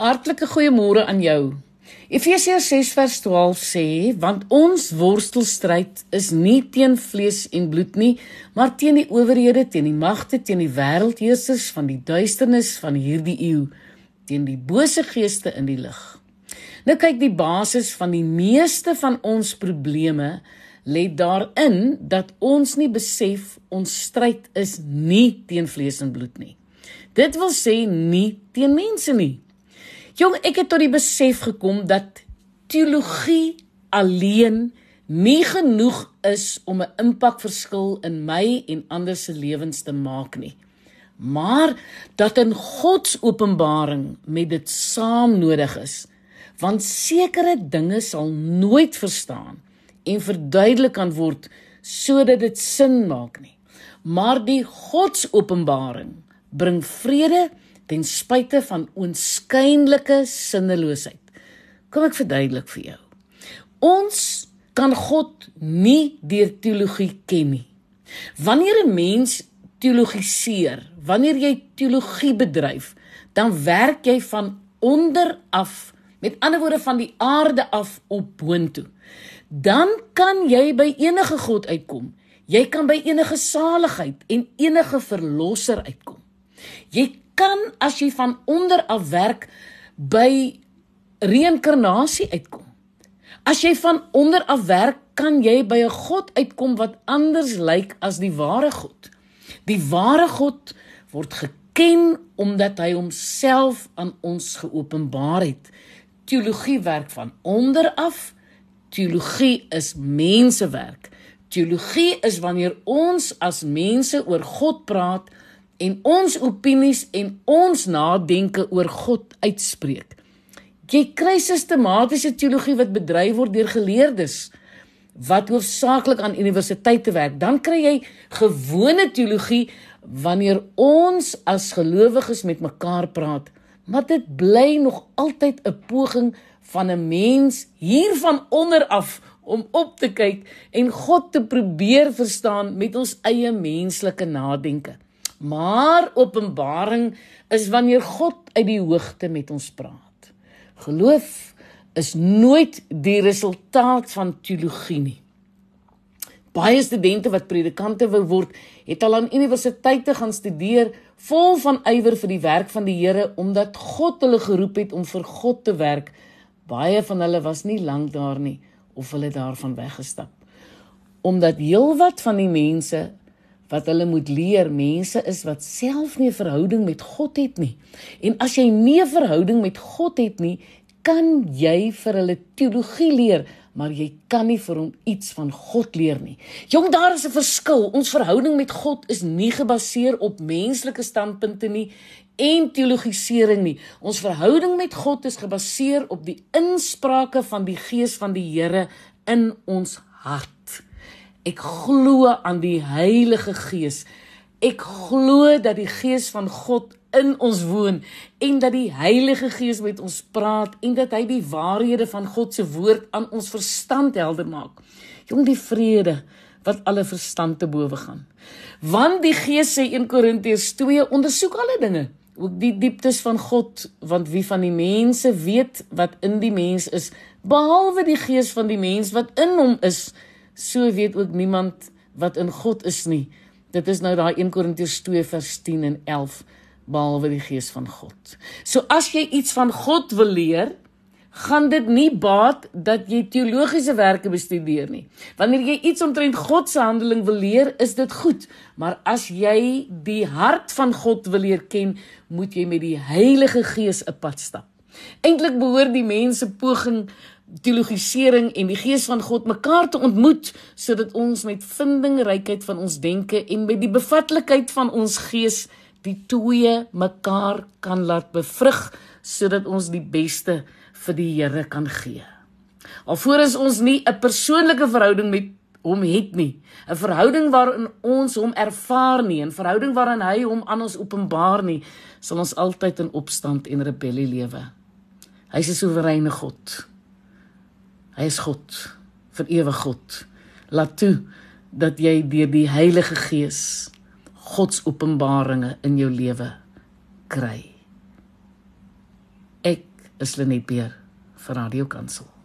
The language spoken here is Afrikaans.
Hartlike goeiemôre aan jou. Efesiërs 6 vers 12 sê, want ons worstelstryd is nie teen vlees en bloed nie, maar teen die owerhede, teen die magte, teen die wêreldheersers van die duisternis van hierdie eeu, teen die bose geeste in die lig. Nou kyk die basis van die meeste van ons probleme lê daarin dat ons nie besef ons stryd is nie teen vlees en bloed nie. Dit wil sê nie teen mense nie. Jong, ek het tot die besef gekom dat teologie alleen nie genoeg is om 'n impakverskil in my en ander se lewens te maak nie. Maar dat in God se openbaring met dit saam nodig is, want sekere dinge sal nooit verstaan en verduidelik kan word sodat dit sin maak nie. Maar die God se openbaring bring vrede ten spyte van oënskynlike sinneloosheid. Kom ek verduidelik vir jou. Ons kan God nie deur teologie ken nie. Wanneer 'n mens teologiseer, wanneer jy teologie bedryf, dan werk jy van onder af, met ander woorde van die aarde af op boontoe. Dan kan jy by enige God uitkom. Jy kan by enige saligheid en enige verlosser uitkom. Jy kan as jy van onder af werk by reïnkarnasie uitkom. As jy van onder af werk, kan jy by 'n God uitkom wat anders lyk as die ware God. Die ware God word geken omdat hy homself aan ons geopenbaar het. Teologie werk van onder af. Teologie is mensewerk. Teologie is wanneer ons as mense oor God praat en ons opinies en ons nadenke oor God uitspreek. Jy kry sistematiese teologie wat bedryf word deur geleerdes wat hoofsaaklik aan universiteite werk. Dan kry jy gewone teologie wanneer ons as gelowiges met mekaar praat. Maar dit bly nog altyd 'n poging van 'n mens hier van onder af om op te kyk en God te probeer verstaan met ons eie menslike nadenke. Maar openbaring is wanneer God uit die hoogte met ons praat. Geloof is nooit die resultaat van teologie nie. Baie studente wat predikante wou word, het al aan universiteite gaan studeer vol van ywer vir die werk van die Here omdat God hulle geroep het om vir God te werk. Baie van hulle was nie lank daar nie of hulle daarvan weggestap. Omdat heelwat van die mense wat hulle moet leer mense is wat self nie 'n verhouding met God het nie. En as jy nie 'n verhouding met God het nie, kan jy vir hulle teologie leer, maar jy kan nie vir hom iets van God leer nie. Jong, daar is 'n verskil. Ons verhouding met God is nie gebaseer op menslike standpunte nie en teologisering nie. Ons verhouding met God is gebaseer op die insprake van die Gees van die Here in ons hart. Ek glo aan die Heilige Gees. Ek glo dat die Gees van God in ons woon en dat die Heilige Gees met ons praat en dat hy die waarhede van God se woord aan ons verstand helder maak. Jong die vrede wat alle verstand te bowe gaan. Want die Gees sê 1 Korintiërs 2 ondersoek alle dinge, ook die dieptes van God, want wie van die mense weet wat in die mens is behalwe die Gees van die mens wat in hom is? So weet ook niemand wat in God is nie. Dit is nou daai 1 Korintiërs 2 vers 10 en 11 behalwe die gees van God. So as jy iets van God wil leer, gaan dit nie baat dat jy teologiese werke bestudeer nie. Wanneer jy iets omtrent God se handeling wil leer, is dit goed, maar as jy die hart van God wil leer ken, moet jy met die Heilige Gees 'n pad stap. Eintlik behoort die mense poging teologisering en die gees van God mekaar te ontmoet sodat ons met vindingrykheid van ons denke en met die bevatlikheid van ons gees die twee mekaar kan laat bevrug sodat ons die beste vir die Here kan gee. Alvorens ons nie 'n persoonlike verhouding met hom het nie, 'n verhouding waarin ons hom ervaar nie, 'n verhouding waarin hy hom aan ons openbaar nie, sal ons altyd in opstand en rebellie lewe. Hy's 'n soewereine God. Hy is God, vir ewig God. Laat toe dat jy deur die Heilige Gees God se openbaringe in jou lewe kry. Ek is Lenet Beer vir Radio Kansel.